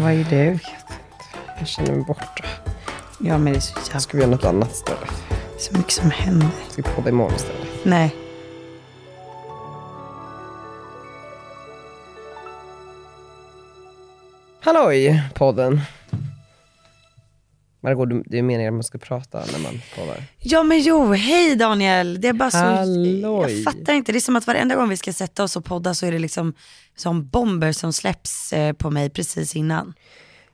Vad är det? Jag känner mig borta. Ja, men det är så jävla... Ska vi göra något annat istället? Så mycket som händer. Ska vi podda imorgon istället? Nej. Halloj podden. Margot, det är meningen att man ska prata när man poddar. Ja men jo, hej Daniel. Det är bara så, Halloj. jag fattar inte. Det är som att varenda gång vi ska sätta oss och podda så är det liksom som bomber som släpps eh, på mig precis innan.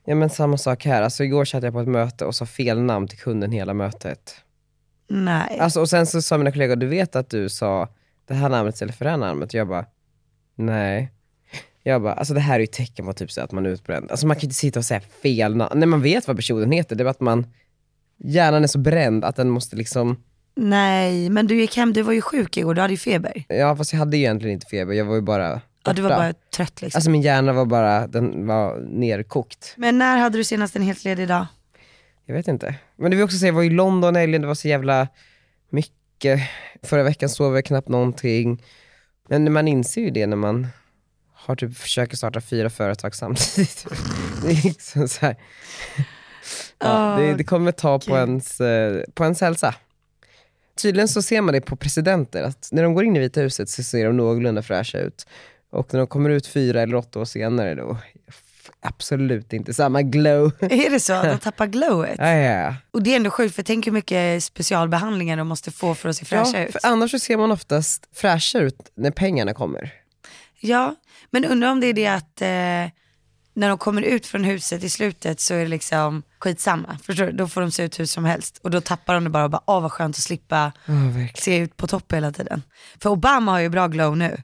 Ja men samma sak här. Alltså igår satt jag på ett möte och sa fel namn till kunden hela mötet. Nej. Alltså, och sen så sa mina kollegor, du vet att du sa det här namnet istället för det här namnet? Jag bara, nej. Jag bara, alltså det här är ju ett tecken på typ så att man är utbränd. Alltså man kan ju inte sitta och säga fel namn. När man vet vad personen heter, det är bara att man, hjärnan är så bränd att den måste liksom, Nej, men du gick hem, du var ju sjuk igår, du hade ju feber. ja fast jag hade ju egentligen inte feber, jag var ju bara Ja, du var borta. bara trött liksom. Alltså min hjärna var bara, den var nerkokt. Men när hade du senast en helt ledig dag? Jag vet inte. Men det vill också säga, jag var i London helgen, det var så jävla mycket. Förra veckan sov jag knappt någonting. Men man inser ju det när man har typ försöker starta fyra företag samtidigt. Det är liksom så här. Ja, det, det kommer ta på ens, eh, på ens hälsa. Tydligen så ser man det på presidenter, att när de går in i Vita huset så ser de någorlunda fräscha ut. Och när de kommer ut fyra eller åtta år senare då, absolut inte samma glow. Är det så de tappar glowet? Ja, ja. Och det är ändå sjukt för tänk hur mycket specialbehandlingar de måste få för att se fräscha ja, ut. För annars så ser man oftast fräscha ut när pengarna kommer. Ja, men undrar om det är det att eh, när de kommer ut från huset i slutet så är det liksom skitsamma. Förstår du? Då får de se ut hur som helst. Och då tappar de det bara och bara, åh vad skönt att slippa verkligen. se ut på topp hela tiden. För Obama har ju bra glow nu.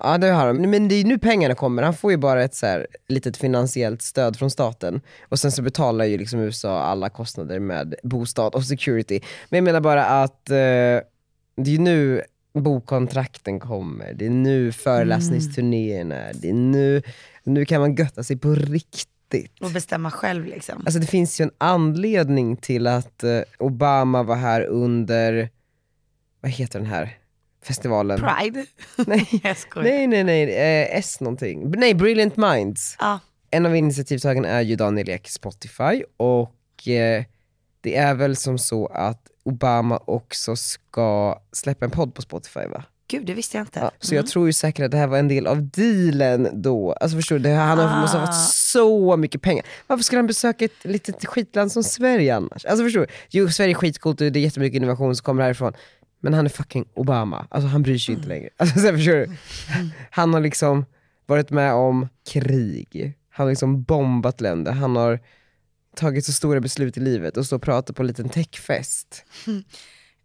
Ja det har de, men det är nu pengarna kommer. Han får ju bara ett så här, litet finansiellt stöd från staten. Och sen så betalar ju liksom USA alla kostnader med bostad och security. Men jag menar bara att eh, det är ju nu bokkontrakten kommer, det är nu föreläsningsturnéerna är, det är nu, nu kan man götta sig på riktigt. Och bestämma själv liksom. Alltså det finns ju en anledning till att eh, Obama var här under, vad heter den här festivalen? Pride. Nej, Jag skojar. nej, nej, nej, eh, S någonting. Nej, Brilliant Minds. Ja. En av initiativtagarna är ju Daniel Ek Spotify och eh, det är väl som så att Obama också ska släppa en podd på Spotify va? Gud, det visste jag inte. Ja, så jag tror ju säkert att det här var en del av dealen då. Alltså förstår du, han har, måste ha Ah. fått så mycket pengar. Varför skulle han besöka ett litet skitland som Sverige annars? Alltså förstår du? Jo, Sverige är skitcoolt och det är jättemycket innovation som kommer härifrån. Men han är fucking Obama, alltså han bryr sig inte längre. Alltså så förstår du? Han har liksom varit med om krig, han har liksom bombat länder, han har tagit så stora beslut i livet och står och pratar på en liten techfest.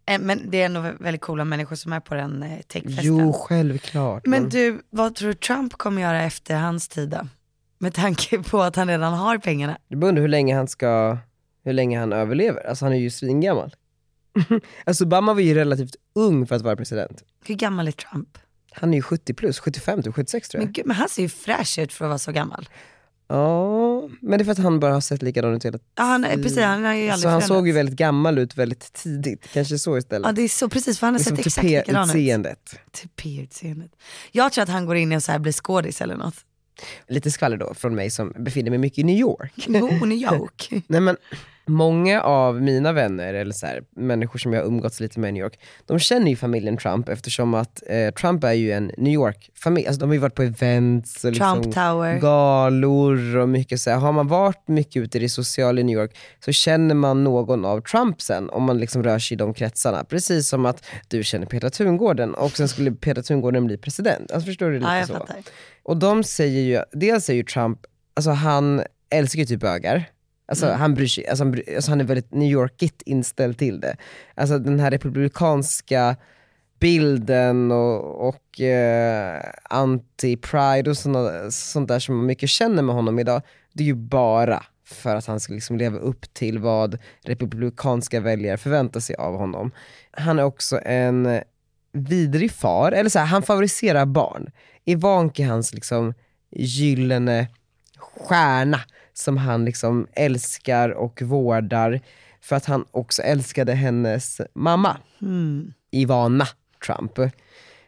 Eh, Men det är ändå väldigt coola människor som är på den eh, techfesten. Jo, självklart. Men du, vad tror du Trump kommer göra efter hans tid då? Med tanke på att han redan har pengarna. Du bara undrar hur länge han ska, hur länge han överlever. Alltså han är ju svingammal. alltså Obama var ju relativt ung för att vara president. Hur gammal är Trump? Han är ju 70 plus, 75 till 76 tror jag. Men, gud, men han ser ju fräsch ut för att vara så gammal. Ja, men det är för att han bara har sett likadan ut hela Ja, han, är- precis, han har ju aldrig Så han såg ju väldigt gammal ut väldigt tidigt, kanske så istället. Ja det är så precis för han har liksom sett exakt likadan ut. tupé-utseendet. Tupé-utseendet. Jag tror att han går in och så här blir skådis eller något. Lite skvaller då från mig som befinner mig mycket i New York. Jo, New York. Nej men många av mina vänner, eller så här, människor som jag har umgåtts lite med i New York, de känner ju familjen Trump eftersom att eh, Trump är ju en New York-familj. Alltså, de har ju varit på events och liksom Trump Tower. galor och mycket så här. Har man varit mycket ute i det sociala i New York så känner man någon av Trump sen om man liksom rör sig i de kretsarna. Precis som att du känner Petra Tungården och sen skulle Petra Tungården bli president. Alltså förstår du? Lite Ja jag så. fattar. Och de säger ju, dels säger ju Trump, alltså han älskar ju typ bögar. Alltså han bryr sig, alltså han, bry, alltså han är väldigt New Yorkigt inställd till det. Alltså den här republikanska bilden och, och eh, anti-pride och såna, sånt där som man mycket känner med honom idag, det är ju bara för att han ska liksom leva upp till vad republikanska väljare förväntar sig av honom. Han är också en vidrig far, eller så här, han favoriserar barn. Ivanka är hans liksom gyllene stjärna som han liksom älskar och vårdar för att han också älskade hennes mamma, Mm. Ivana Trump.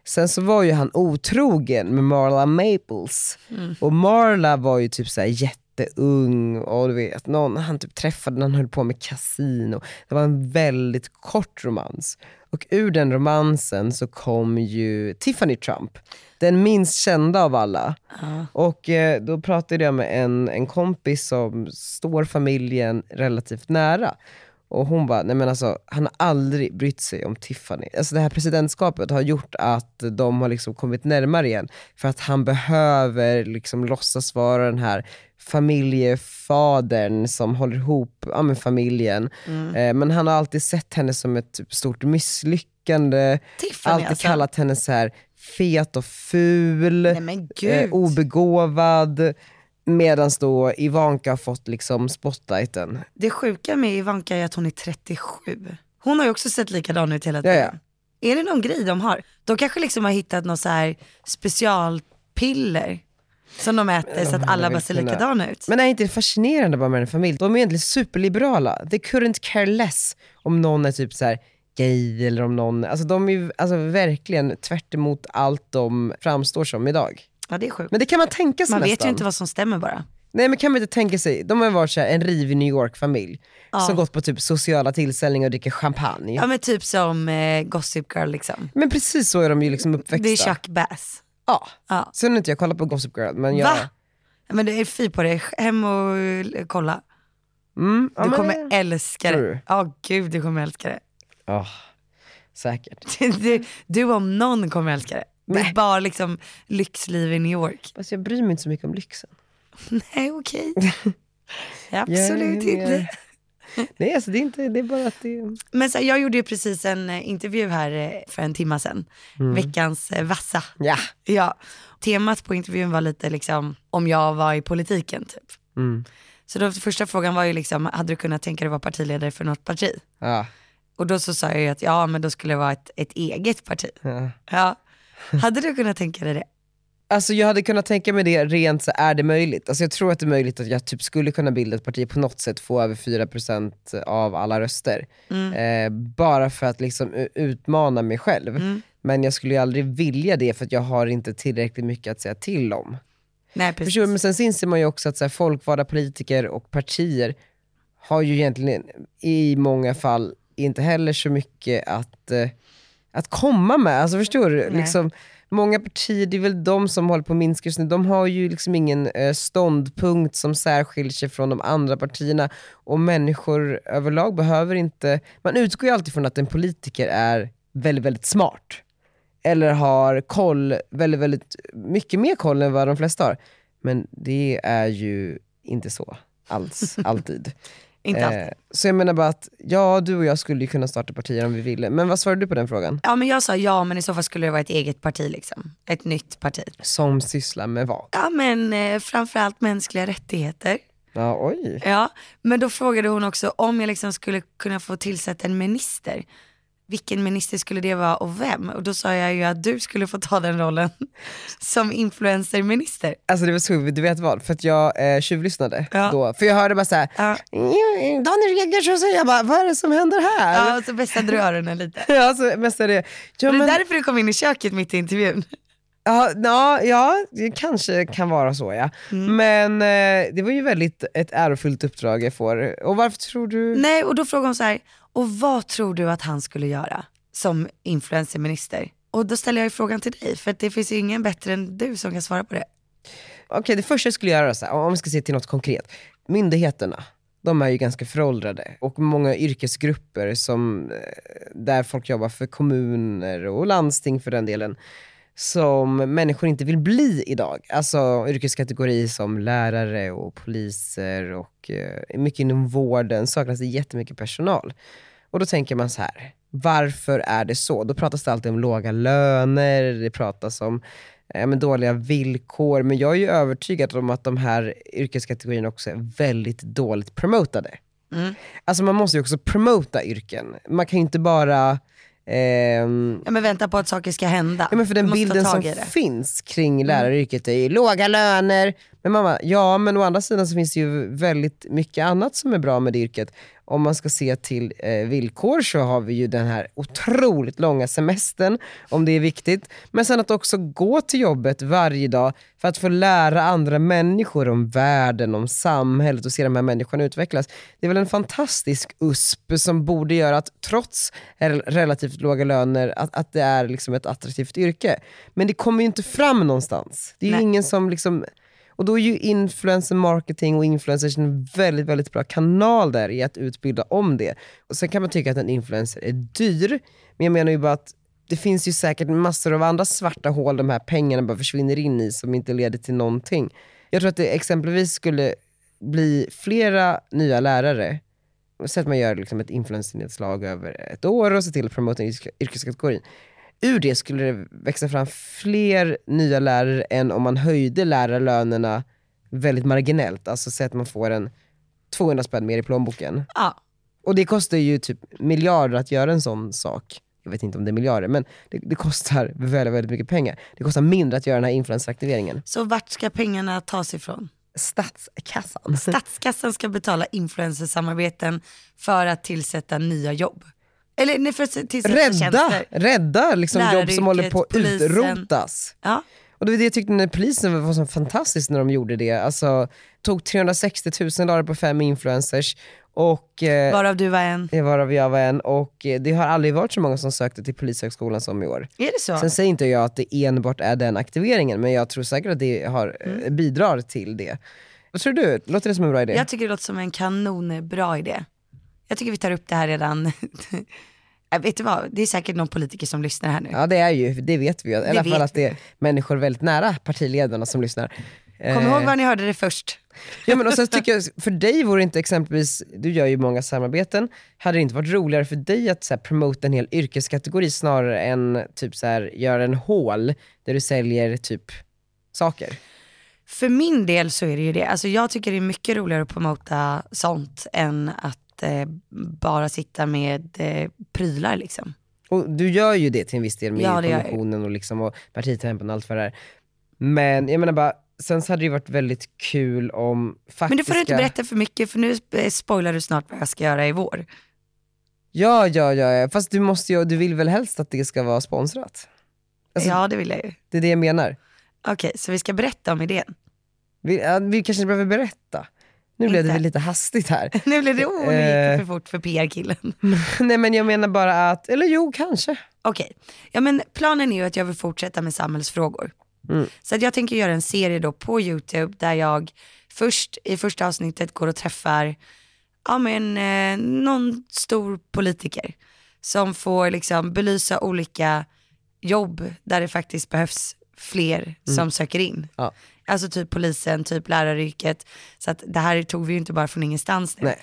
Sen så var ju han otrogen med Marla Maples. Mm. Och Marla var ju typ så här jätteung och du vet, någon han typ träffade han höll på med kasino. Det var en väldigt kort romans. Och ur den romansen så kom ju Tiffany Trump, den minst kända av alla. Ja. Och eh, då pratade jag med en, en kompis som står familjen relativt nära. Och hon bara, nej men alltså han har aldrig brytt sig om Tiffany. Alltså det här presidentskapet har gjort att de har liksom kommit närmare igen. För att han behöver liksom låtsas vara den här familjefadern som håller ihop ja, med familjen. Eh, men han har alltid sett henne som ett typ, stort misslyckande. Tiffany alltid alltså. kallat henne så här fet och ful Nej eh, obegåvad. Medan då Ivanka har fått liksom spotlighten. Det sjuka med Ivanka är att hon är 37. Hon har ju också sett likadan ut hela tiden. ja. Är det någon grej de har? De kanske liksom har hittat något så här specialpiller som de äter så att alla bara ser likadana ut. Men är inte det fascinerande bara med en familj? De är egentligen superliberala. They couldn't care less om någon är typ så här gay eller om någon, alltså de är ju alltså verkligen tvärt emot allt de framstår som idag. Ja det är sjukt. Men det kan man tänka sig Man vet nästan. ju inte vad som stämmer bara. Nej men kan man inte tänka sig, de har varit så här, en rivig New York-familj som gått på typ sociala tillställningar och dricker champagne. Ja men typ som eh, Gossip Girl liksom. Men precis så är de ju liksom uppväxta. Det är Chuck Bass. Ja. Ja. Sen har inte jag kollat på Gossip Girl men jag... Va? Ja, Men det är fy på det, hem och eh, kolla. Mm, ja, Du men- kommer älska Tror det. du? Ja gud du kommer älska det. Ja, säkert. Du, du om någon kommer älska det. Det är bara liksom lyxliv i New York. Fast jag bryr mig inte så mycket om lyxen. Nej okej. Absolut Jag är inte. Nej alltså det är inte, det är bara att det. Men så, jag gjorde ju precis en eh, intervju här eh, för en timma sedan. Mm. Veckans eh, vassa. Ja. Ja. Temat på intervjun var lite liksom om jag var i politiken typ. Mm. Så då första frågan var ju liksom, hade du kunnat tänka dig vara partiledare för något parti? Ja. Och då så sa jag ju att ja men då skulle det vara ett, ett eget parti. ja. Ja. Hade du kunnat tänka dig det? Alltså jag hade kunnat tänka mig det rent så är det möjligt. Alltså jag tror att det är möjligt att jag typ skulle kunna bilda ett parti på något sätt, få över 4% av alla röster. Eh, bara för att liksom utmana mig själv. Men jag skulle ju aldrig vilja det för att jag har inte tillräckligt mycket att säga till om. Nej precis. Förstår? Men sen inser man ju också att så här, folkvalda politiker och partier har ju egentligen i många fall inte heller så mycket att, eh, att komma med. Alltså förstår du? Nej. Liksom, många partier, det är väl de som håller på att minska just nu, de har ju liksom ingen eh, ståndpunkt som särskiljer sig från de andra partierna. Och människor överlag behöver inte, man utgår ju alltid från att en politiker är väldigt, väldigt smart eller har koll, väldigt, väldigt mycket mer koll än vad de flesta har. Men det är ju inte så alls, alltid. Inte alltid. Eh, så jag menar bara att, ja du och jag skulle ju kunna starta partier om vi ville. Men vad svarade du på den frågan? Ja men jag sa ja men i så fall skulle det vara ett eget parti liksom. Ett nytt parti. Som sysslar med vad? Ja men eh, framförallt mänskliga rättigheter. Ja, oj. Ja, men då frågade hon också om jag liksom skulle kunna få tillsätta en minister. Vilken minister skulle det vara och vem? Och då sa jag ju att du skulle få ta den rollen som influencerminister. Alltså det var så, du vet vad? För att jag eh, tjuvlyssnade Ja. då. För jag hörde bara såhär, Ja. Daniel Redgert, så jag bara, vad är det som händer här? Ja, och så vässade du öronen lite. Ja, så är det, ja, Och det men, är därför du kom in i köket mitt i intervjun. Ja, ja, ja, det kanske kan vara så ja. Mm. Men eh, det var ju väldigt ett ärofyllt uppdrag jag får. Och varför tror du? Nej, och då frågade hon så här, och vad tror du att han skulle göra som influencerminister? Och då ställer jag ju frågan till dig, för att det finns ju ingen bättre än du som kan svara på det. Okej, det första jag skulle göra, så här, om vi ska se till något konkret. Myndigheterna, de är ju ganska föråldrade. Och många yrkesgrupper som, eh, där folk jobbar för kommuner och landsting för den delen, som människor inte vill bli idag. Alltså yrkeskategorier som lärare och poliser och eh, mycket inom vården saknas det jättemycket personal. Och då tänker man så här, varför är det så? Då pratas det alltid om låga löner, det pratas om eh, men dåliga villkor, men jag är ju övertygad om att de här yrkeskategorierna också är väldigt dåligt promotade. Mm. Alltså man måste ju också promota yrken. Man kan ju inte bara ehm, Ja men vänta på att saker ska hända. Ja, men för den bilden som finns kring läraryrket är ju låga löner. Men mamma, ja men å andra sidan så finns det ju väldigt mycket annat som är bra med det yrket. Om man ska se till eh, villkor så har vi ju den här otroligt långa semestern, om det är viktigt. Men sen att också gå till jobbet varje dag för att få lära andra människor om världen, om samhället och se de här människorna utvecklas. Det är väl en fantastisk USP som borde göra att trots relativt låga löner, att, att det är liksom ett attraktivt yrke. Men det kommer ju inte fram någonstans. Det är ju ingen som liksom och då är ju influencer marketing och influencers en väldigt, väldigt bra kanal där i att utbilda om det. Och Sen kan man tycka att en influencer är dyr, men jag menar ju bara att det finns ju säkert massor av andra svarta hål de här pengarna bara försvinner in i som inte leder till någonting. Jag tror att det exempelvis skulle bli flera nya lärare, så att man gör liksom ett influencernedslag över ett år och ser till att promota yrkeskategorin ur det skulle det växa fram fler nya lärare än om man höjde lärarlönerna väldigt marginellt. Alltså säg att man får en 200 spänn mer i plånboken. Ja. Och det kostar ju typ miljarder att göra en sån sak. Jag vet inte om det är miljarder, men det, det kostar väldigt, väldigt mycket pengar. Det kostar mindre att göra den här influenceraktiveringen. Så vart ska pengarna tas ifrån? Statskassan. Statskassan ska betala influencersamarbeten för att tillsätta nya jobb. Eller nej, för rädda, rädda liksom jobb som håller på att utrotas. Ja. Och det var det jag tyckte när polisen var så fantastiskt när de gjorde det. Alltså, tog 360 000 dagar på fem influencers. Och, eh, varav du var en. Varav jag var en. Och eh, det har aldrig varit så många som sökte till polishögskolan som i år. Är det så? Sen säger inte jag att det enbart är den aktiveringen, men jag tror säkert att det har, eh, mm. bidrar till det. Vad tror du? Låter det som en bra idé? Jag tycker det låter som en kanonbra idé. Jag tycker vi tar upp det här redan Jag vet du vad, det är säkert någon politiker som lyssnar här nu. Ja det är ju, det vet vi. I alla fall att det är människor väldigt nära partiledarna som lyssnar. Kom ihåg var ni hörde det först. Ja men och sen tycker jag, för dig vore inte exempelvis, du gör ju många samarbeten, hade det inte varit roligare för dig att så här, promota en hel yrkeskategori snarare än typ så här, göra en hål där du säljer typ saker? För min del så är det ju det, alltså jag tycker det är mycket roligare att promota sånt än att eh, bara sitta med eh, prylar liksom. Och du gör ju det till en viss del med ja, kommissionen och, liksom, och partitempen och allt vad det är. Men jag menar bara, sen så hade det ju varit väldigt kul om faktiska... Men du får inte berätta för mycket för nu spoilar du snart vad jag ska göra i vår. Ja, ja, ja, fast du måste ju, du vill väl helst att det ska vara sponsrat? Alltså, ja det vill jag ju. Det är det jag menar. Okej, okay, så vi ska berätta om idén? Vi, ja, vi kanske inte behöver berätta. Nu blev det väl lite hastigt här. nu blev det, oh, det gick för fort för PR-killen. Nej men jag menar bara att, eller jo kanske. Okej, okay. ja men planen är ju att jag vill fortsätta med samhällsfrågor. Mm. Så att jag tänker göra en serie då på YouTube där jag först i första avsnittet går och träffar ja, men, eh, någon stor politiker som får liksom belysa olika jobb där det faktiskt behövs fler mm. som söker in. Ja. Alltså typ polisen, typ läraryrket. Så att det här tog vi ju inte bara från ingenstans nu.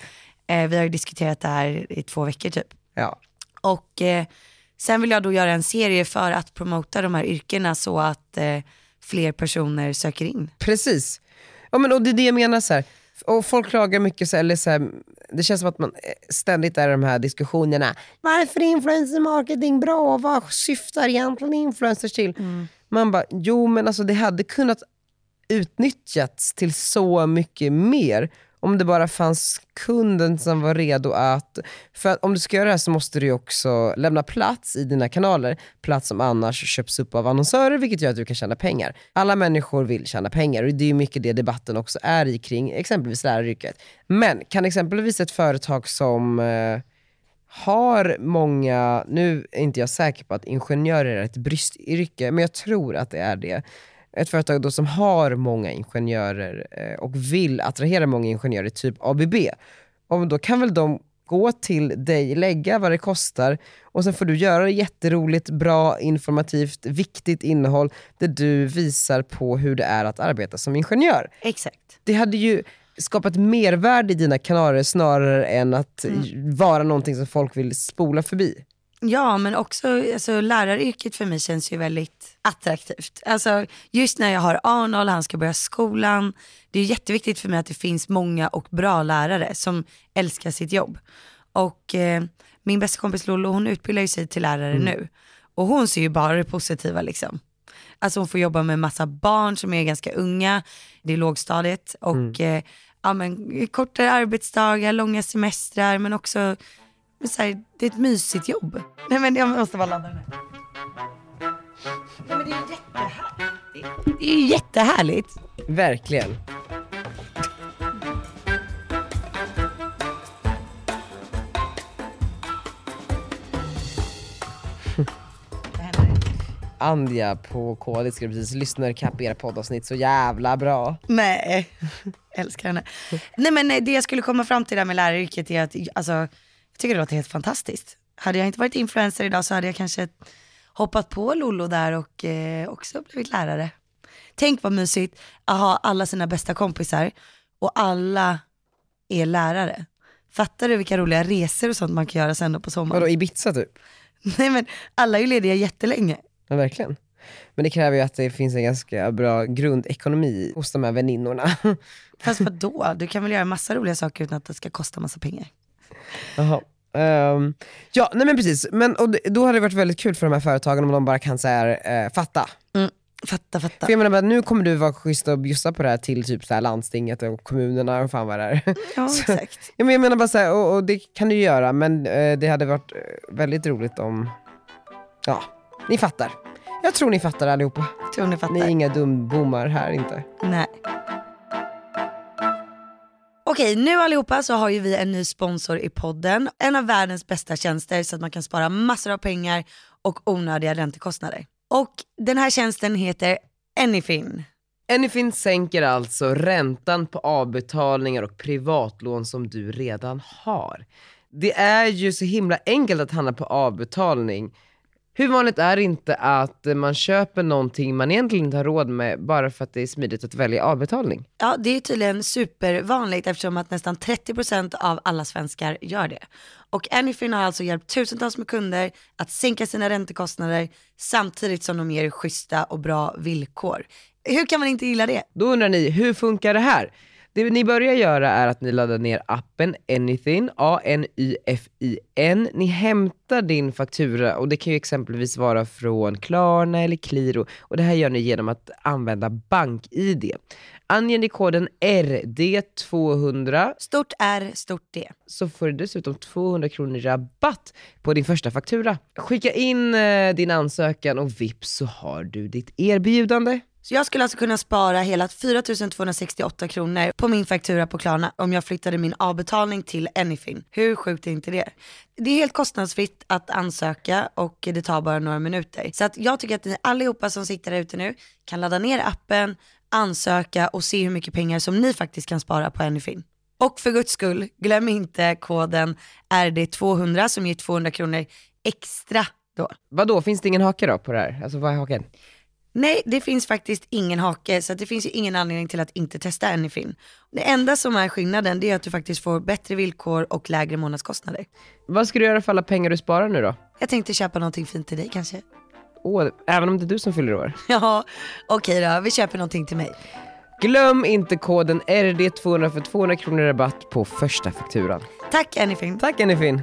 Eh, vi har ju diskuterat det här i två veckor typ. Ja. Och eh, sen vill jag då göra en serie för att promota de här yrkena så att eh, fler personer söker in. Precis. Ja, men, och det är det jag menar, så här. och folk klagar mycket, så, eller så här, det känns som att man eh, ständigt är i de här diskussionerna. Varför är influencer marketing bra? Vad syftar egentligen influencers till? Mm. Man bara, jo men alltså det hade kunnat utnyttjats till så mycket mer om det bara fanns kunden som var redo att, för att om du ska göra det här så måste du också lämna plats i dina kanaler, plats som annars köps upp av annonsörer vilket gör att du kan tjäna pengar. Alla människor vill tjäna pengar och det är mycket det debatten också är i kring exempelvis läraryrket. Men kan exempelvis ett företag som eh, har många, nu är inte jag säker på att ingenjörer är ett bristyrke, men jag tror att det är det ett företag då som har många ingenjörer eh, och vill attrahera många ingenjörer, typ ABB, och då kan väl de gå till dig, lägga vad det kostar och sen får du göra jätteroligt, bra, informativt, viktigt innehåll där du visar på hur det är att arbeta som ingenjör. Exakt. Det hade ju skapat mervärde i dina kanaler snarare än att mm. vara någonting som folk vill spola förbi. Ja, men också alltså, läraryrket för mig känns ju väldigt attraktivt. Alltså, just när jag har Arnold, han ska börja skolan. Det är jätteviktigt för mig att det finns många och bra lärare som älskar sitt jobb. Och eh, min bästa kompis Lollo, hon utbildar ju sig till lärare mm. nu. Och hon ser ju bara det positiva liksom. Alltså hon får jobba med massa barn som är ganska unga, det är lågstadiet. Och mm. eh, ja, men, kortare arbetsdagar, långa semestrar men också så här, det är ett mysigt jobb. Nej men jag måste bara ladda den här. Nej, men det är jättehärligt. Det är jättehärligt. Verkligen. Andja på KD skrev precis, lyssnar ikapp era poddavsnitt så jävla bra. Nej, älskar henne. Nej men nej, det jag skulle komma fram till där med läraryrket är att, alltså, jag tycker det låter helt fantastiskt. Hade jag inte varit influencer idag så hade jag kanske hoppat på Lollo där och eh, också blivit lärare. Tänk vad mysigt att ha alla sina bästa kompisar och alla är lärare. Fattar du vilka roliga resor och sånt man kan göra sen då på sommaren? Vadå Ibiza typ? Nej men alla är ju lediga jättelänge. Ja verkligen. Men det kräver ju att det finns en ganska bra grundekonomi hos de här väninnorna. Fast vadå? Du kan väl göra massa roliga saker utan att det ska kosta massa pengar. Jaha. Ehm, ja, nej men precis. Men, och då hade det varit väldigt kul för de här företagen om de bara kan så här, eh, fatta. Fatta, fatta. För jag menar, nu kommer du vara schysst och bjussa på det här till typ så här landstinget och kommunerna och fan vad det är. Ja Så- exakt. Ja, men jag menar bara så här, och, och det kan du göra, men eh, det hade varit eh, väldigt roligt om, ja, ni fattar. Jag tror ni fattar allihopa. Tror ni fattar? Ni är inga dumbommar här inte. Nej. Okej, nu allihopa så har ju vi en ny sponsor i podden. En av världens bästa tjänster så att man kan spara massor av pengar och onödiga räntekostnader. Och den här tjänsten heter Anyfin. Anyfin sänker alltså räntan på avbetalningar och privatlån som du redan har. Det är ju så himla enkelt att handla på avbetalning. Hur vanligt är det inte att man köper någonting man egentligen inte har råd med bara för att det är smidigt att välja avbetalning? Ja, det är tydligen supervanligt eftersom att nästan 30% av alla svenskar gör det. Och Anyfin har alltså hjälpt tusentals med kunder att sänka sina räntekostnader samtidigt som de ger schyssta och bra villkor. Hur kan man inte gilla det? Då undrar ni, hur funkar det här? Det ni börjar göra är att ni laddar ner appen Anything, A-N-Y-F-I-N. Ni hämtar din faktura och det kan ju exempelvis vara från Klarna eller Qliro och det här gör ni genom att använda BankID. Anger ni koden RD200 Stort R, stort D. så får du dessutom 200 kronor rabatt på din första faktura. Skicka in eh, din ansökan och vips så har du ditt erbjudande. Så jag skulle alltså kunna spara hela 4268 kronor på min faktura på Klarna om jag flyttade min avbetalning till Anyfin. Hur sjukt är inte det? Det är helt kostnadsfritt att ansöka och det tar bara några minuter. Så att jag tycker att ni allihopa som sitter där ute nu kan ladda ner appen, ansöka och se hur mycket pengar som ni faktiskt kan spara på Anyfin. Och för guds skull, glöm inte koden RD200 som ger 200 kronor extra då. Vadå, finns det ingen hake då på det här? Alltså vad är haken? Nej, det finns faktiskt ingen hake, så det finns ju ingen anledning till att inte testa Anyfin. Det enda som är skillnaden det är att du faktiskt får bättre villkor och lägre månadskostnader. Vad ska du göra för alla pengar du sparar nu då? Jag tänkte köpa någonting fint till dig kanske. Åh, även om det är du som fyller år. Ja, okej då, vi köper någonting till mig. Glöm inte koden RD200 för 200 kronor rabatt på första fakturan. Tack Anyfin. Tack Anyfin!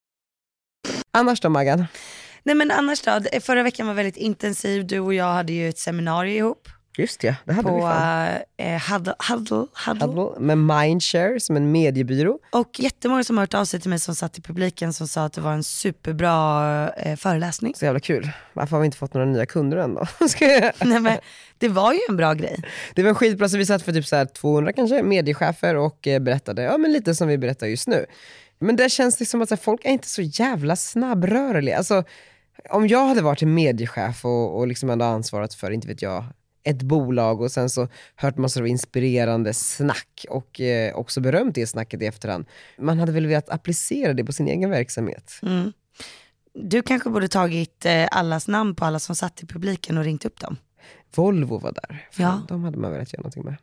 Annars då Maggan? Nej men annars då, förra veckan var väldigt intensiv. Du och jag hade ju ett seminarium ihop Just ja, det hade vi på fan. eh, Huddle, Huddle, Huddle. Huddle Med Mindshare som en mediebyrå. Och jättemånga som har hört av sig till mig som satt i publiken som sa att det var en superbra eh, föreläsning. Så jävla kul. Varför har vi inte fått några nya kunder än då? Nej, men det var ju en bra grej. det var en skitbra, så vi satt för typ så här 200 kanske mediechefer och eh, berättade, ja men lite som vi berättar just nu. Men det känns det som att så här, folk är inte så jävla snabbrörliga. Alltså, om jag hade varit en mediechef och, och liksom ändå ansvarat för, inte vet jag, ett bolag och sen så hört massor av inspirerande snack och eh, också berömt det snacket i efterhand. Man hade väl velat applicera det på sin egen verksamhet. Du kanske borde tagit eh, allas namn på alla som satt i publiken och ringt upp dem. Volvo var där. Fan, Ja. De hade man velat göra någonting med.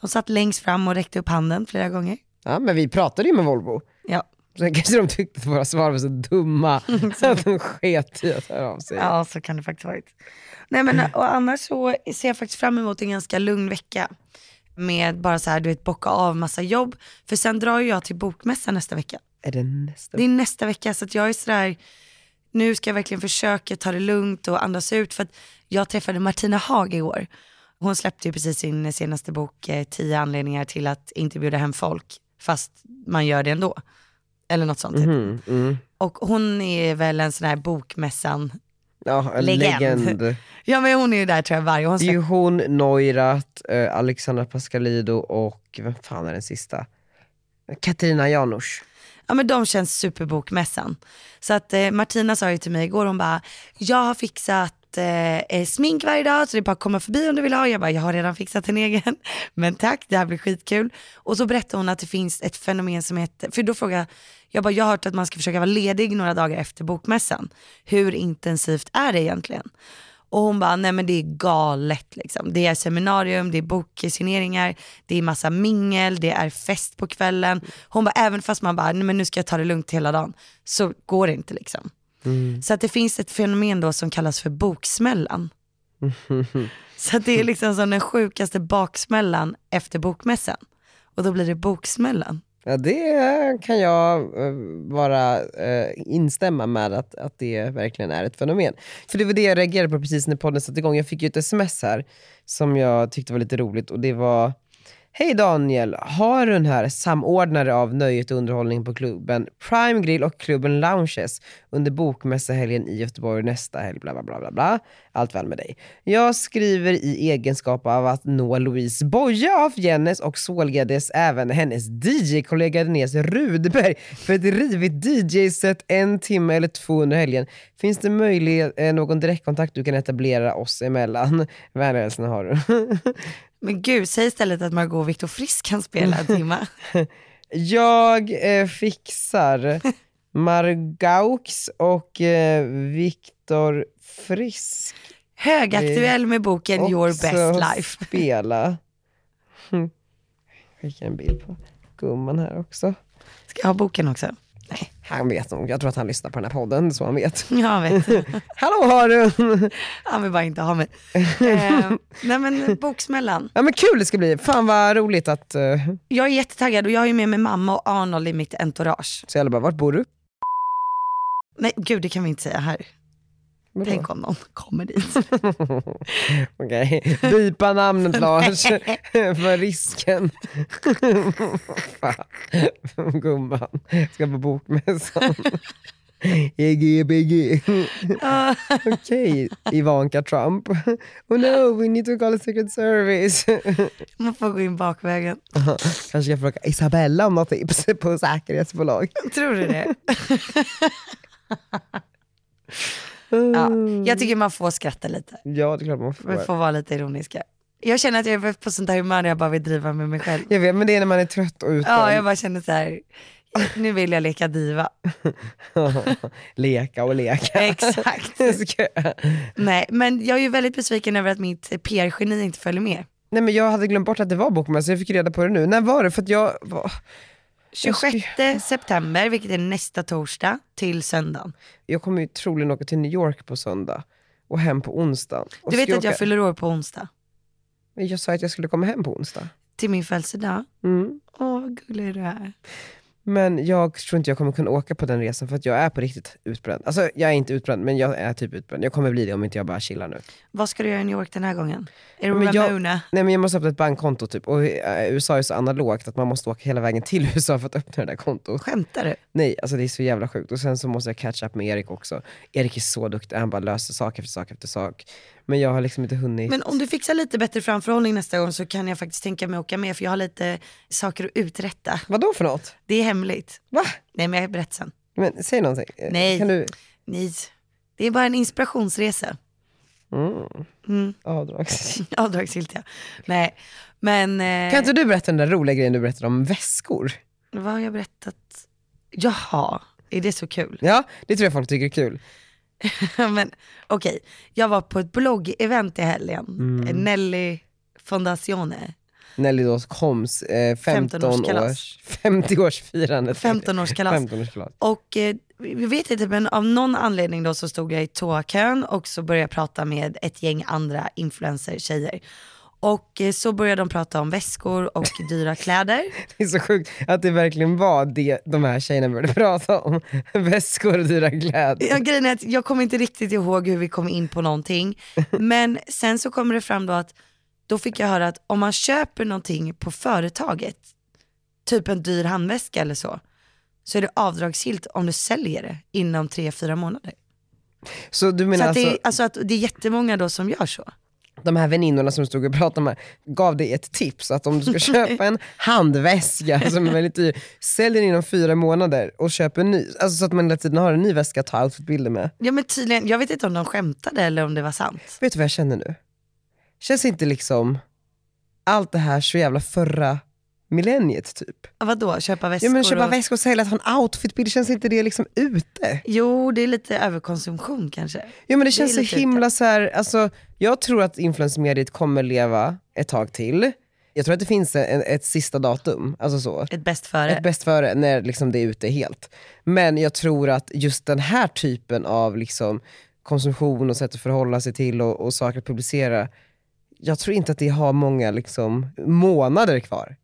De satt längst fram och räckte upp handen flera gånger. Ja men vi pratade ju med Volvo. Ja. Sen kanske de tyckte att våra svar var så dumma så att de sket i att höra av sig. Ja, så kan det faktiskt varit. Nej men och annars så ser jag faktiskt fram emot en ganska lugn vecka. Med bara så här, du vet, bocka av massa jobb. För sen drar jag till bokmässan nästa vecka. Är det nästa? Det är nästa vecka så jag är sådär, nu ska jag verkligen försöka ta det lugnt och andas ut. För att jag träffade Martina Haag igår. Hon släppte ju precis sin senaste bok, eh, 10 anledningar till att inte bjuda hem folk. Fast man gör det ändå. Eller något sånt. typ. Mhm, mm. Och hon är väl en sån här bokmässan, Ja, en Legend. legend. ja men hon är ju där tror jag varje år. Det är ju hon, Neurath, eh, Alexandra Pascalido och vem fan är den sista? Katarina Janouch. Ja men de känns superbokmässan. Så att eh, Martina sa ju till mig igår, hon bara, jag har fixat eh, eh, smink varje dag så det är bara att komma förbi om du vill ha. Jag bara, jag har redan fixat en egen. Men tack, det här blir skitkul. Och så berättade hon att det finns ett fenomen som heter, för då frågade jag, jag bara, jag har hört att man ska försöka vara ledig några dagar efter bokmässan. Hur intensivt är det egentligen? Och hon bara, nej men det är galet liksom. Det är seminarium, det är boksigneringar, det är massa mingel, det är fest på kvällen. Hon bara, även fast man bara, nej men nu ska jag ta det lugnt hela dagen, så går det inte liksom. Så att det finns ett fenomen då som kallas för boksmällan. Så att det är liksom som den sjukaste baksmällan efter bokmässan. Och då blir det boksmällan. Ja, det kan jag eh, bara eh, instämma med att, att det verkligen är ett fenomen. För det var det jag reagerade på precis när podden satte igång. Jag fick ju ett sms här som jag tyckte var lite roligt och det var Hej Daniel, har du den här samordnare av nöjet och underhållning på klubben Prime Grill och klubben Lounges under bokmässahelgen i Göteborg nästa helg, bla bla bla bla bla. Allt väl med dig. Jag skriver i egenskap av att nå Louise Boye av Jennes och således även hennes DJ-kollega Denise Rudberg för ett rivigt DJ-set en timme eller två under helgen. Finns det möjlighet, eh, någon direktkontakt du kan etablera oss emellan? Vänliga hälsningar har du. Men gud, säg istället att Margot och Viktor Frisk kan spela en timme. Jag eh, fixar Margaux och eh, Viktor Frisk Högaktuell med boken Your också Best Life. spela. Hm. Fick en bild på gumman här också. Ska jag ha boken också? Han vet nog, jag tror att han lyssnar på den här podden så han vet. Jag vet. Hallå Harun! Han vill bara inte ha mig. Eh, nej men boksmällan. Ja men kul det ska bli, fan vad roligt att, eh, Jag är jättetaggad och jag har ju med mig mamma och Arnold i mitt entourage. så jag bara, vart bor du? Nej gud det kan vi inte säga här. Vadå? Tänk om någon kommer dit. Okej, bipa namnet Lars för risken. Fan, Gumman ska på bokmässan. EGBG. Okej, Ivanka Trump. Oh no, we need to call secret service. Man får gå in bakvägen. Kanske ska fråga Isabella om något tips på säkerhetsbolag. Tror du det? Ja, jag tycker man får skratta lite. Ja, det är klart man Man får. får vara lite ironiska. Jag känner att jag är på sånt här humör när jag bara vill driva med mig själv. Jag vet, men det är när man är trött och utbränd. Ja, jag bara känner så här. nu vill jag leka diva. leka och leka. Exakt. Nej, men jag är ju väldigt besviken över att mitt PR-geni inte följer med. Nej men jag hade glömt bort att det var bokmässa, jag fick reda på det nu. När var det? För att jag. 26 september, vilket är nästa torsdag, till söndagen. Jag kommer ju troligen åka till New York på söndag och hem på onsdag. Och Du vet att jag åka- fyller år på onsdag? Men Jag sa att jag skulle komma hem på onsdag. Till min födelsedag. Mm. Åh, vad gullig du är. Men jag tror inte jag kommer kunna åka på den resan för att jag är på riktigt utbränd. Alltså jag är inte utbränd men jag är typ utbränd. Jag kommer bli det om inte jag bara chillar nu. Vad ska du göra i New York den här gången? Är Men jag-? Nej men jag måste öppna ett bankkonto typ och eh, USA är så analogt att man måste åka hela vägen till USA för att öppna det där kontot. Skämtar du? Nej, alltså det är så jävla sjukt. Och sen så måste jag catch up med Erik också. Erik är så duktig, han bara löser sak efter sak efter sak. Men jag har liksom inte hunnit. Men om du fixar lite bättre framförhållning nästa gång så kan jag faktiskt tänka mig att åka med för jag har lite saker att uträtta. Vad då för något? Det är hemligt. Va? Nej men jag berättar sen. Men säg någonting. Nej. Kan du... Nej, det är bara en inspirationsresa. Mm. Mm. Avdragsgillt ja. Nej, men eh, Kan inte du berätta den där roliga grejen du berättade om väskor? vad har jag berättat? Jaha, är det så kul? Ja, det tror jag folk tycker är kul. Men okej, jag var på ett blogg-event i helgen. Mm. Nelly Fondazione. Nelly då Koms eh, 15 15-årskalas. års, 50-årsfirandet. 15-årskalas. 15-årskalas. Och eh, vi vet inte men av någon anledning då så stod jag i toakön och så började jag prata med ett gäng andra influencer-tjejer. Och eh, så började de prata om väskor och dyra kläder. Det är så sjukt att det verkligen var det de här tjejerna började prata om. Väskor och dyra kläder. Ja, grejen är att jag kommer inte riktigt ihåg hur vi kom in på någonting. Men sen så kommer det fram då att då fick jag höra att om man köper någonting på företaget, typ en dyr handväska eller så, så är det avdragsgillt om du säljer det inom 3-4 månader. Så du Så menar att det, är, alltså, alltså att det är jättemånga då som gör så. De här väninnorna som stod och pratade med gav dig ett tips att om du ska köpa en handväska som är väldigt dyr, sälj den inom fyra månader och köp en ny. Alltså så att man hela tiden har en ny väska att ta outfitbilder med. Ja men tydligen, jag vet inte om de skämtade eller om det var sant. Vet du vad jag känner nu? Känns inte liksom allt det här så jävla förra millenniet typ? Vadå, köpa väskor? Ja men köpa och... väskor och sälja, att ha en outfitbild, känns inte det liksom ute? Jo, det är lite överkonsumtion kanske. Ja men det Det känns så himla så här, alltså, jag tror att influencermediet kommer leva ett tag till. Jag tror att det finns en, ett sista datum, alltså så. Ett bäst före. Ett bäst före, när liksom det är ute helt. Men jag tror att just den här typen av liksom konsumtion och sätt att förhålla sig till och, och saker att publicera, jag tror inte att det har många liksom, månader kvar.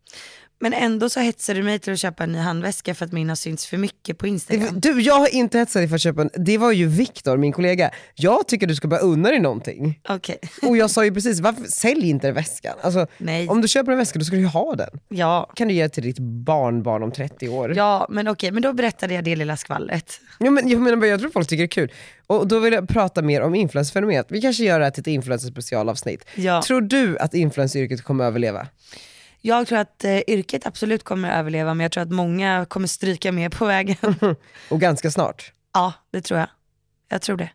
Men ändå så hetsar du mig till att köpa en ny handväska för att min har synts för mycket på Instagram. Du, jag har inte hetsat dig för att köpa en, det var ju Viktor, min kollega. Jag tycker du ska bara unna dig någonting. Okej, Och jag sa ju precis, varför, sälj inte väskan. Alltså, nej. om du köper en väska då ska du ju ha den. Ja. kan du ge till ditt barnbarn om 30 år. Ja, men okej, men då berättade jag det lilla skvallret. Ja, men, jag, menar, jag tror folk tycker det är kul. Och då vill jag prata mer om influencerfenomenet. Vi kanske gör det här till ett influencer-specialavsnitt. Ja. Tror du att influenceryrket kommer överleva? Jag tror att eh, yrket absolut kommer överleva, men jag tror att många kommer stryka med på vägen. Och ganska snart. ja, det tror jag. Jag tror det.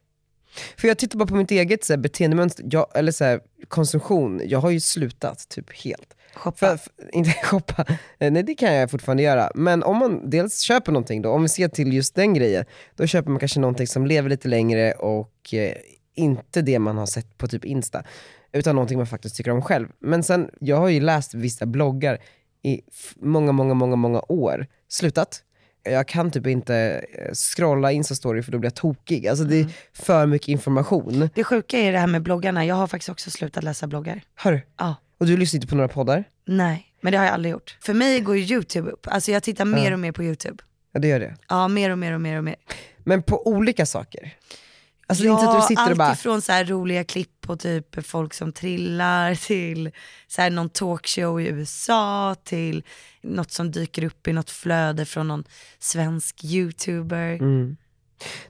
För jag tittar bara på mitt eget så här, beteendemönster, jag, eller så här, konsumtion. Jag har ju slutat typ helt. Shoppa. För, för, inte shoppa, Eh, nej det kan jag fortfarande göra. Men om man dels köper någonting då, om vi ser till just den grejen, då köper man kanske någonting som lever lite längre och eh, inte det man har sett på typ Insta. Utan någonting man faktiskt tycker om själv. Men sen, jag har ju läst vissa bloggar i många, många, många, många år. Slutat. Jag kan typ inte eh, scrolla Insta-story för då blir jag tokig. Alltså det är för mycket information. Det sjuka är det här med bloggarna, jag har faktiskt också slutat läsa bloggar. Hör du? Ja. Och du lyssnar inte på några poddar? Nej, men det har jag aldrig gjort. För mig går ju YouTube upp, alltså jag tittar mer och mer på YouTube. Ja det gör det. Ja, mer och mer och mer och mer. Men på olika saker. Alltså det är inte så att du sitter och bara, ifrån så roliga klipp på typ folk som trillar till så här någon talkshow i USA till något som dyker upp i något flöde från någon svensk youtuber. Mm.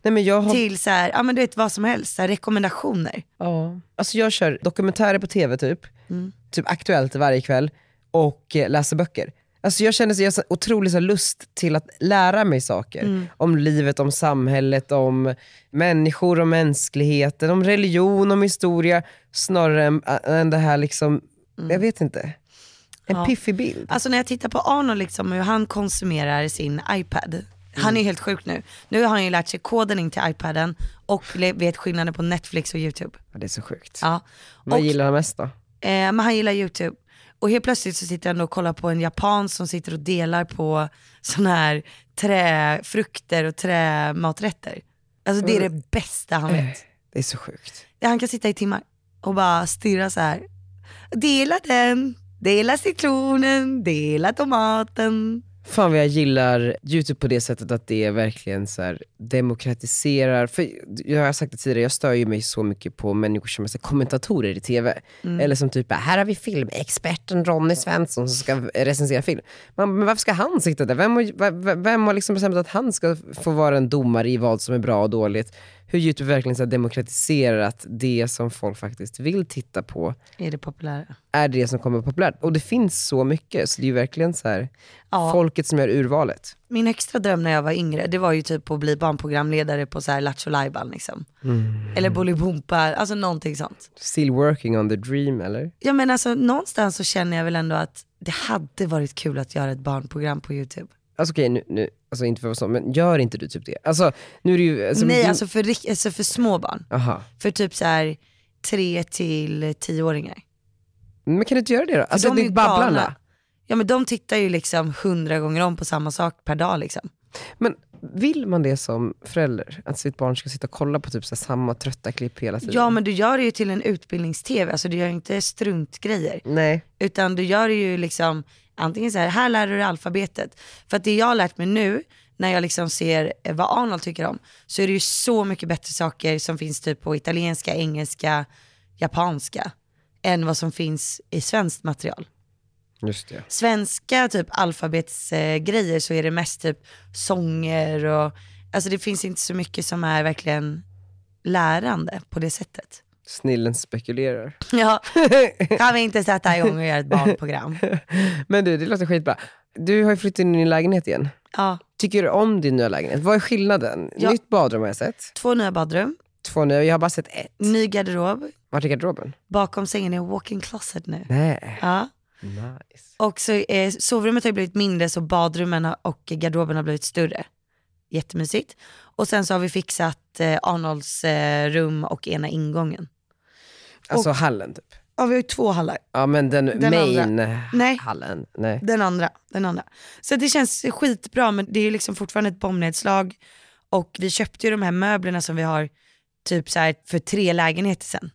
nej har Till så här, ja men du vet vad som helst, så här rekommendationer. Ja. Alltså jag kör dokumentärer på tv typ, Mm. typ Aktuellt varje kväll och eh, läser böcker. Alltså jag känner så, jag har så otrolig så lust till att lära mig saker. Mm. Om livet, om samhället, om människor, om mänskligheten, om religion, om historia. Snarare än, än det här liksom, jag vet inte, en Mm. Ja. piffig bild. Alltså när jag tittar på Arnold liksom, hur han konsumerar sin iPad. Han är helt sjuk nu. Nu har han ju lärt sig koden in till iPaden och vet skillnaden på Netflix och YouTube. Ja, det är så sjukt. Ja. Vad Och- gillar han mest då? Eh, men han gillar YouTube. Och helt plötsligt så sitter han och kollar på en japan som sitter och delar på sådana här träfrukter och trämaträtter. Alltså det är det bästa han vet. Det är så sjukt. Han kan sitta i timmar och bara stirra så här. Dela den, dela citronen, dela tomaten. Fan vad jag gillar youtube på det sättet att det verkligen så här demokratiserar, för jag har sagt det tidigare, jag stör ju mig så mycket på människor som är så kommentatorer i TV. Eller som typ, här har vi filmexperten Ronny Svensson som ska recensera film. Man, men varför ska han sitta där? Vem har, vem har liksom bestämt att han ska få vara en domare i vad som är bra och dåligt? Hur youtube verkligen så demokratiserat det som folk faktiskt vill titta på Är det populära? är det som kommer populärt. Och det finns så mycket, så det är ju verkligen så här Ja. folket som gör urvalet. Min högsta dröm när jag var yngre, det var ju typ att bli barnprogramledare på så här Lattjo Lajban liksom. Eller Bolibompa, alltså någonting sånt. Still working on the dream eller? Ja men alltså någonstans så känner jag väl ändå att det hade varit kul att göra ett barnprogram på YouTube. Alltså okej, nu, nu, alltså inte för att vara så, men gör inte du typ det? Alltså nu är det ju, alltså, Nej din- alltså för, alltså för små barn. Aha. För typ så här tre till tioåringar. Men kan du inte göra det då? Alltså de är ju Babblarna. galna. Ja men de tittar ju liksom hundra gånger om på samma sak per dag liksom. Men vill man det som förälder? Att sitt barn ska sitta och kolla på typ så samma trötta klipp hela tiden? Ja men du gör det ju till en utbildnings-tv, alltså du gör inte struntgrejer. Nej. Utan du gör det ju liksom, antingen så här, här lär du dig alfabetet. För att det jag har lärt mig nu, när jag liksom ser eh, vad Arnold tycker om, så är det ju så mycket bättre saker som finns typ på italienska, engelska, japanska, än vad som finns i svenskt material. Just det. Svenska typ alfabetsgrejer så är det mest typ sånger och, alltså det finns inte så mycket som är verkligen lärande på det sättet. Snillen spekulerar. Ja, kan vi inte sätta igång och göra ett barnprogram? Men du, det låter skitbra. Du har ju flyttat in i din lägenhet igen. Ja, Tycker du om din nya lägenhet? Vad är skillnaden? Ja. Nytt badrum har jag sett. två nya badrum, Två nya, jag har bara sett ett. ny garderob, Vart är garderoben? bakom sängen är walk-in closet nu. Nej. Ja. Nice. Och så eh, sovrummet har ju blivit mindre så badrummen och garderoben har blivit större. Jättemysigt. Och sen så har vi fixat eh, Arnolds eh, rum och ena ingången. Alltså hallen typ. Ja vi har ju två hallar. Ja men den, Den main andra. Nej. Nej. Den andra, den andra. Så det känns skitbra men det är liksom fortfarande ett bombnedslag. Och vi köpte ju de här möblerna som vi har typ så för tre lägenheter sen.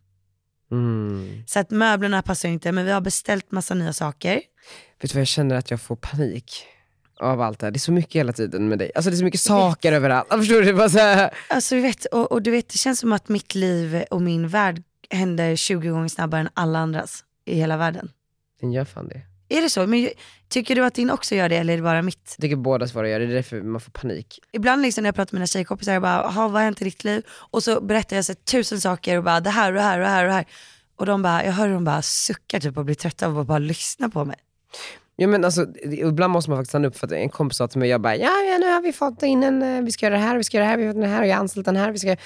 Mm. Så att möblerna passar inte men vi har beställt massa nya saker. Vet du vad jag känner att jag får panik av allt det här. Det är så mycket hela tiden med dig. Alltså det är så mycket saker överallt. Förstår du? Bara så här. Alltså du vet, och, och du vet det känns som att mitt liv och min värld händer 20 gånger snabbare än alla andras i hela världen. Den gör fan det. Är det så? Men tycker du att din också gör det eller är det bara mitt? Jag tycker båda svåra gör det. Det är därför man får panik. Ibland liksom när jag pratar med mina tjejkompisar, jag bara, "Jaha, vad har hänt i ditt liv? Och så berättar jag så tusen saker och bara det här och det här och det här och det här. Och de bara, jag hör hur de bara suckar typ och blir trötta av att bara lyssna på mig. Ja, men alltså, ibland måste man faktiskt stanna upp för att en kompis sa till mig, jag bara, ja, ja nu har vi fått in en, eh, vi ska göra det här, vi ska göra det här, vi har fått den här och jag har anställt den här. Vi ska...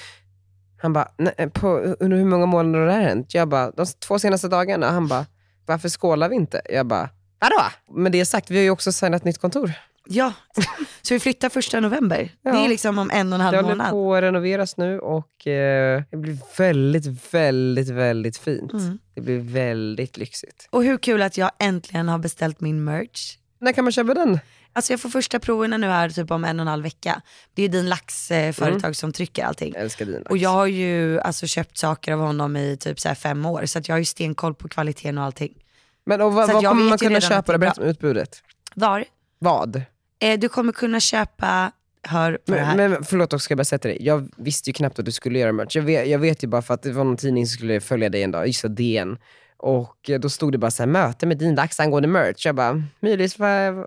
Han bara, "Nej, på, under hur många månader har det här hänt? Jag bara, de två senaste dagarna. Han bara, varför skålar vi inte? Jag bara, vadå? Men det sagt, vi har ju också signat nytt kontor. Ja, så vi flyttar första november. Ja. Det är liksom om en och en Det halv håller månad. på att renoveras nu och eh, det blir väldigt, väldigt, väldigt fint. Mm. Det blir väldigt lyxigt. Och hur kul att jag äntligen har beställt min merch. När kan man köpa den? Alltså jag får första proverna nu här typ om en och en halv vecka. Det är ju din laxföretag företag som trycker allting. Jag älskar dina. Och jag har ju alltså köpt saker av honom i typ så fem år så att jag har ju stenkoll på kvaliteten och allting. Men och vad, vad kommer man kunna köpa? då? Berätta om utbudet. Var? Vad? Eh, du kommer kunna köpa, hör på det här. Men, men förlåt också, ska jag bara till dig. Jag visste ju knappt att du skulle göra merch. Jag vet, jag vet ju bara för att det var någon tidning som skulle följa dig en dag, just DN. Och då stod det bara så här, möte med din lax angående merch. Jag bara, Mylis,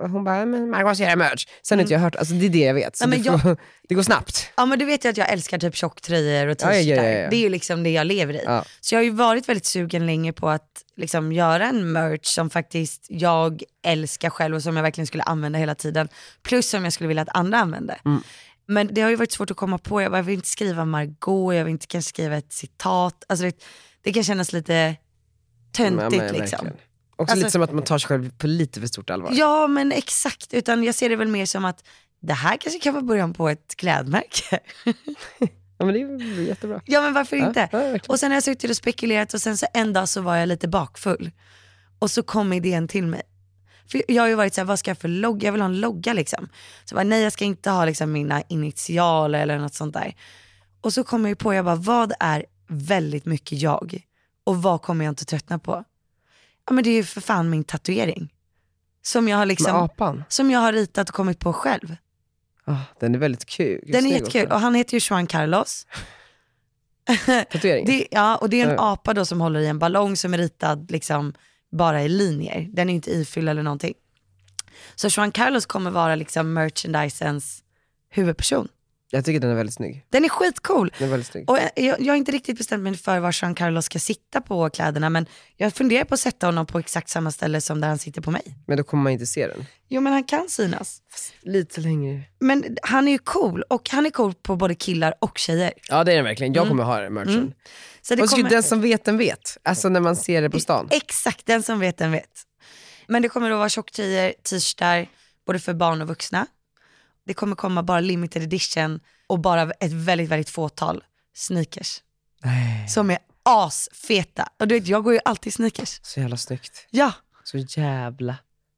hon bara, men Margot ska göra merch. Sen har inte jag hört, alltså det är det jag vet. Mm. Nej, det, men får, det går snabbt. Ja men du vet ju att jag älskar typ tjocktröjor och Ja, t-shirtar. ja, ja, ja. Det är ju liksom det jag lever i. Ja. Så jag har ju varit väldigt sugen länge på att liksom göra en merch som faktiskt jag älskar själv och som jag verkligen skulle använda hela tiden. Plus som jag skulle vilja att andra använde. Mm. Men det har ju varit svårt att komma på. Jag, bara, jag vill inte skriva Margot, jag vill inte kanske skriva ett citat. Alltså det, det kan kännas lite töntigt Ja, men liksom. Också Alltså- lite som att man tar sig själv på lite för stort allvar. Ja men exakt, utan jag ser det väl mer som att det här kanske kan vara början på ett klädmärke. Ja, men det är jättebra. ja men varför inte? Ja, ja, verkligen. Och sen har jag suttit och spekulerat och sen så en dag så var jag lite bakfull. Och så kom idén till mig. För jag har ju varit så här, vad ska jag för logga? Jag vill ha en logga liksom. Så jag bara, nej jag ska inte ha liksom mina initialer eller något sånt där. Och så kom jag ju på, jag bara, vad är väldigt mycket jag? Och vad kommer jag inte tröttna på? Ja men det är ju för fan min tatuering. Som jag har liksom, som jag har ritat och kommit på själv. Ah, den är väldigt kul. Den är jättekul också. och han heter ju Juan Carlos. Tatuering. Det, ja, och det är en apa då som håller i en ballong som är ritad liksom bara i linjer. Den är inte ifylld eller någonting. Så Juan Carlos kommer vara liksom merchandisens huvudperson. Jag tycker den är väldigt snygg. Den är skitcool. Den är väldigt snygg. Och jag, jag har inte riktigt bestämt mig för var Juan Carlos ska sitta på kläderna men jag funderar på att sätta honom på exakt samma ställe som där han sitter på mig. Men då kommer man inte se den. Jo men han kan synas. Lite längre. Men han är ju cool och han är cool på både killar och tjejer. Ja det är den verkligen. Jag kommer ha den merchen. Mm. Så det Och så kommer... den som vet den vet. Alltså när man ser det på stan. Exakt, den som vet den vet. Men det kommer att vara tjocktröjor, t-shirtar, både för barn och vuxna. Det kommer komma bara limited edition och bara ett väldigt, väldigt fåtal sneakers. Nej. Som är asfeta. Och du vet, jag går ju alltid i sneakers. Så jävla snyggt. Ja, Så jävla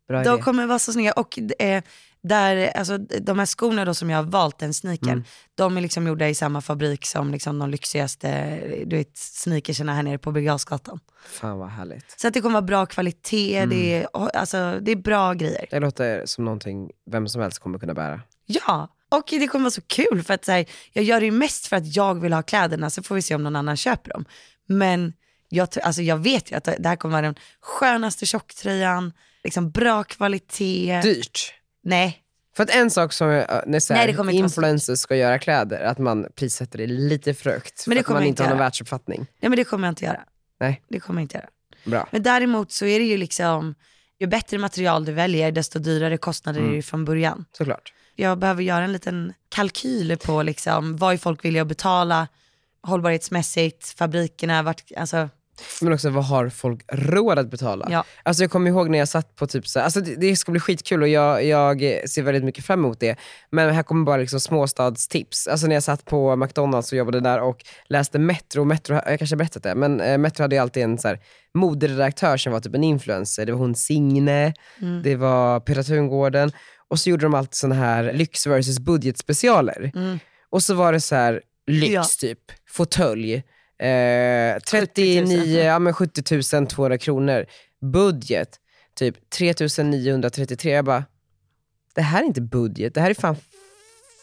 bra de idé. kommer vara så snygga. Och eh, där, alltså, de här skorna då som jag har valt, den sneakern, Mm. de är liksom gjorda i samma fabrik som liksom de lyxigaste du vet, sneakerserna här nere på Birger. Fan vad härligt. Så att det kommer vara bra kvalitet, Mm. det, är, alltså, det är bra grejer. Det låter som någonting vem som helst kommer kunna bära. Ja, och det kommer vara så kul för att så här, jag gör det ju mest för att jag vill ha kläderna, så får vi se om någon annan köper dem. Men jag, alltså jag vet ju att det här kommer vara den skönaste tjocktröjan, liksom bra kvalitet. Dyrt. Nej, För att en sak som jag- när här, Nej, influencers ska göra kläder, att man prissätter det lite för högt. Men det för att man inte har någon världsuppfattning. nej men det kommer jag inte göra. Nej. Det kommer jag inte göra. Bra. Men däremot så är det ju liksom, ju bättre material du väljer, desto dyrare kostnader är det ju från början. Såklart. Jag behöver göra en liten kalkyl på liksom, vad folk villiga att betala, hållbarhetsmässigt, fabrikerna, vart, alltså, Men också vad har folk råd att betala? Ja. Alltså jag kommer ihåg när jag satt på typ så här, alltså det, det ska bli skitkul och jag, jag ser väldigt mycket fram emot det. Men här kommer bara liksom småstadstips. Alltså när jag satt på McDonalds och jobbade där och läste Metro, Metro jag kanske har berättat det, men eh, Metro hade ju alltid en så här, moderedaktör som var typ en influencer. Det var hon Signe, Mm. det var Petra Tungården och så gjorde de alltid såna här lyx versus budgetspecialer. Mm. Och så var det så här lyx Ja. typ, fåtölj, eh, 39, ja men 70 200 kronor. Budget, typ 3 933. Jag bara, det här är inte budget, det här är fan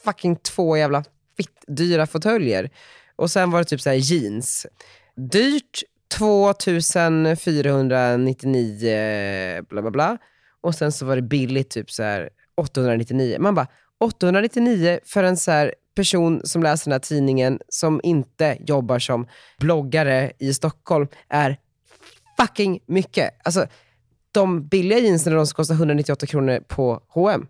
fucking två jävla fitt dyra fåtöljer. Och sen var det typ så här jeans. Dyrt 2499 bla bla bla. Och sen så var det billigt typ så här 899. Man bara 899 för en så här person som läser den här tidningen som inte jobbar som bloggare i Stockholm är fucking mycket. Alltså de billiga jeansen de som kostar 198 kronor på H&M.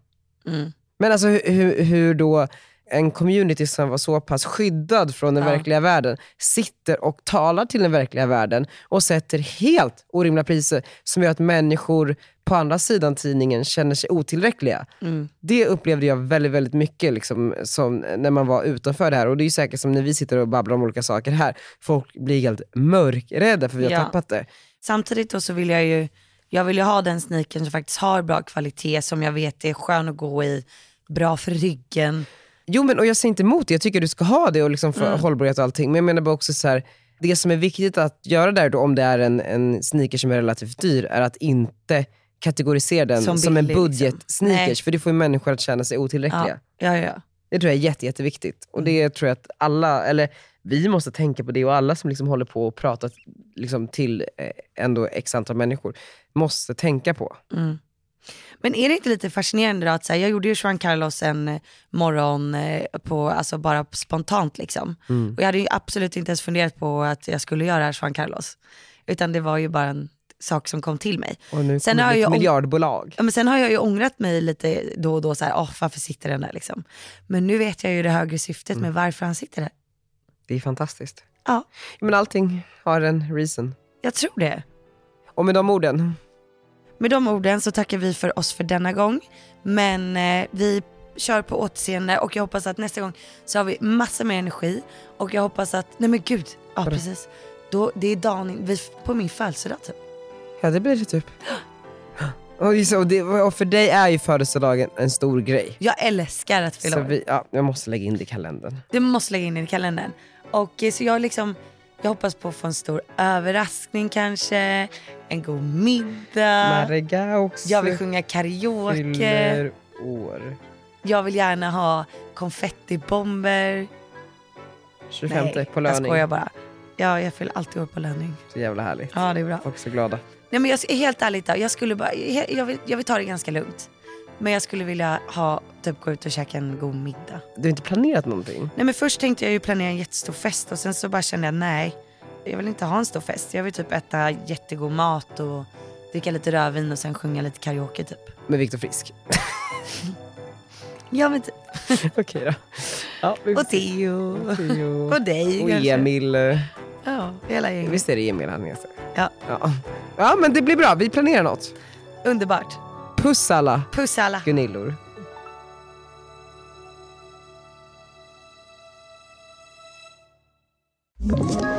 mm. Men alltså hur, hur, hur då en community som var så pass skyddad från den Ja. verkliga världen sitter och talar till den verkliga världen och sätter helt orimliga priser som gör att människor på andra sidan tidningen känner sig otillräckliga. Mm. Det upplevde jag väldigt, väldigt mycket liksom, som när man var utanför det här. Och det är ju säkert som när vi sitter och babblar om olika saker här, folk blir helt mörkrädda för vi har Ja. tappat det. Samtidigt då så vill jag ju, jag vill ju ha den sneakern som faktiskt har bra kvalitet, som jag vet är skön att gå i, bra för ryggen. Jo men och jag säger inte emot det, jag tycker du ska ha det och liksom för Mm. hållbarhet och allting. Men jag menar bara också så här, det som är viktigt att göra där då, om det är en, en sneaker som är relativt dyr, är att inte kategorisera den som, Som en billig, liksom. budget-sneakers. Nej. För det får ju människor att känna sig otillräckliga. Ja, ja, ja. Det tror jag är jätte, jätteviktigt. Och Mm. det tror jag att alla, eller vi måste tänka på det och alla som liksom håller på och pratar liksom till eh, ändå x antal människor måste tänka på. Mm. Men är det inte lite fascinerande då att så här, jag gjorde ju Juan Carlos en eh, morgon eh, på, alltså bara spontant liksom. Mm. Och jag hade ju absolut inte ens funderat på att jag skulle göra Juan Carlos. Utan det var ju bara en sak som kom till mig. Och nu Sen har jag miljardbolag. Ja, men sen har jag ju ångrat mig lite då och då, så här, åh varför sitter den där liksom. Men nu vet jag ju det högre syftet med varför han sitter där. Det är fantastiskt. Ja, Men allting har en reason. jag tror det. Och med de orden, Med de orden så tackar vi för oss för denna gång. Men eh, vi kör på återseende och jag hoppas att nästa gång så har vi massa mer energi. Och jag hoppas att, nej men gud, ja Vadå? precis. Då, det är dagen vi, på min födelsedag typ. ja det blir det typ. Och, just, och, det, och för dig är ju födelsedagen en stor grej. Jag älskar att fylla år. ja, jag måste lägga in det i kalendern. Du måste lägga in det i kalendern. Och eh, så jag liksom, jag hoppas på att få en stor överraskning kanske, en god middag. Också Jag vill sjunga karaoke. fyller år. Jag vill gärna ha konfettibomber. 25 Nej, på jag löning. skojar bara. Ja, jag fyller alltid år på löning. Så jävla härligt. Ja, det är bra. Folk så glada. Nej, men jag, helt ärligt då, jag skulle bara, jag, jag, vill, jag vill ta det ganska lugnt. Men jag skulle vilja ha, typ gå ut och käka en god middag. Du har inte planerat någonting? Nej men först tänkte jag ju planera en jättestor fest och sen så bara kände jag nej, jag vill inte ha en stor fest. Jag vill typ äta jättegod mat och dricka lite rödvin och sen sjunga lite karaoke typ. Med Viktor Frisk? Ja men typ. Okej då. Ja, vi får Och. Theo. Theo. Och dig Och kanske. Emil. Ja, hela gänget. Visst är det Emil han heter? Ja. ja. Ja men det blir bra, vi planerar något. Underbart. Puss alla. Puss alla. Gunillor. you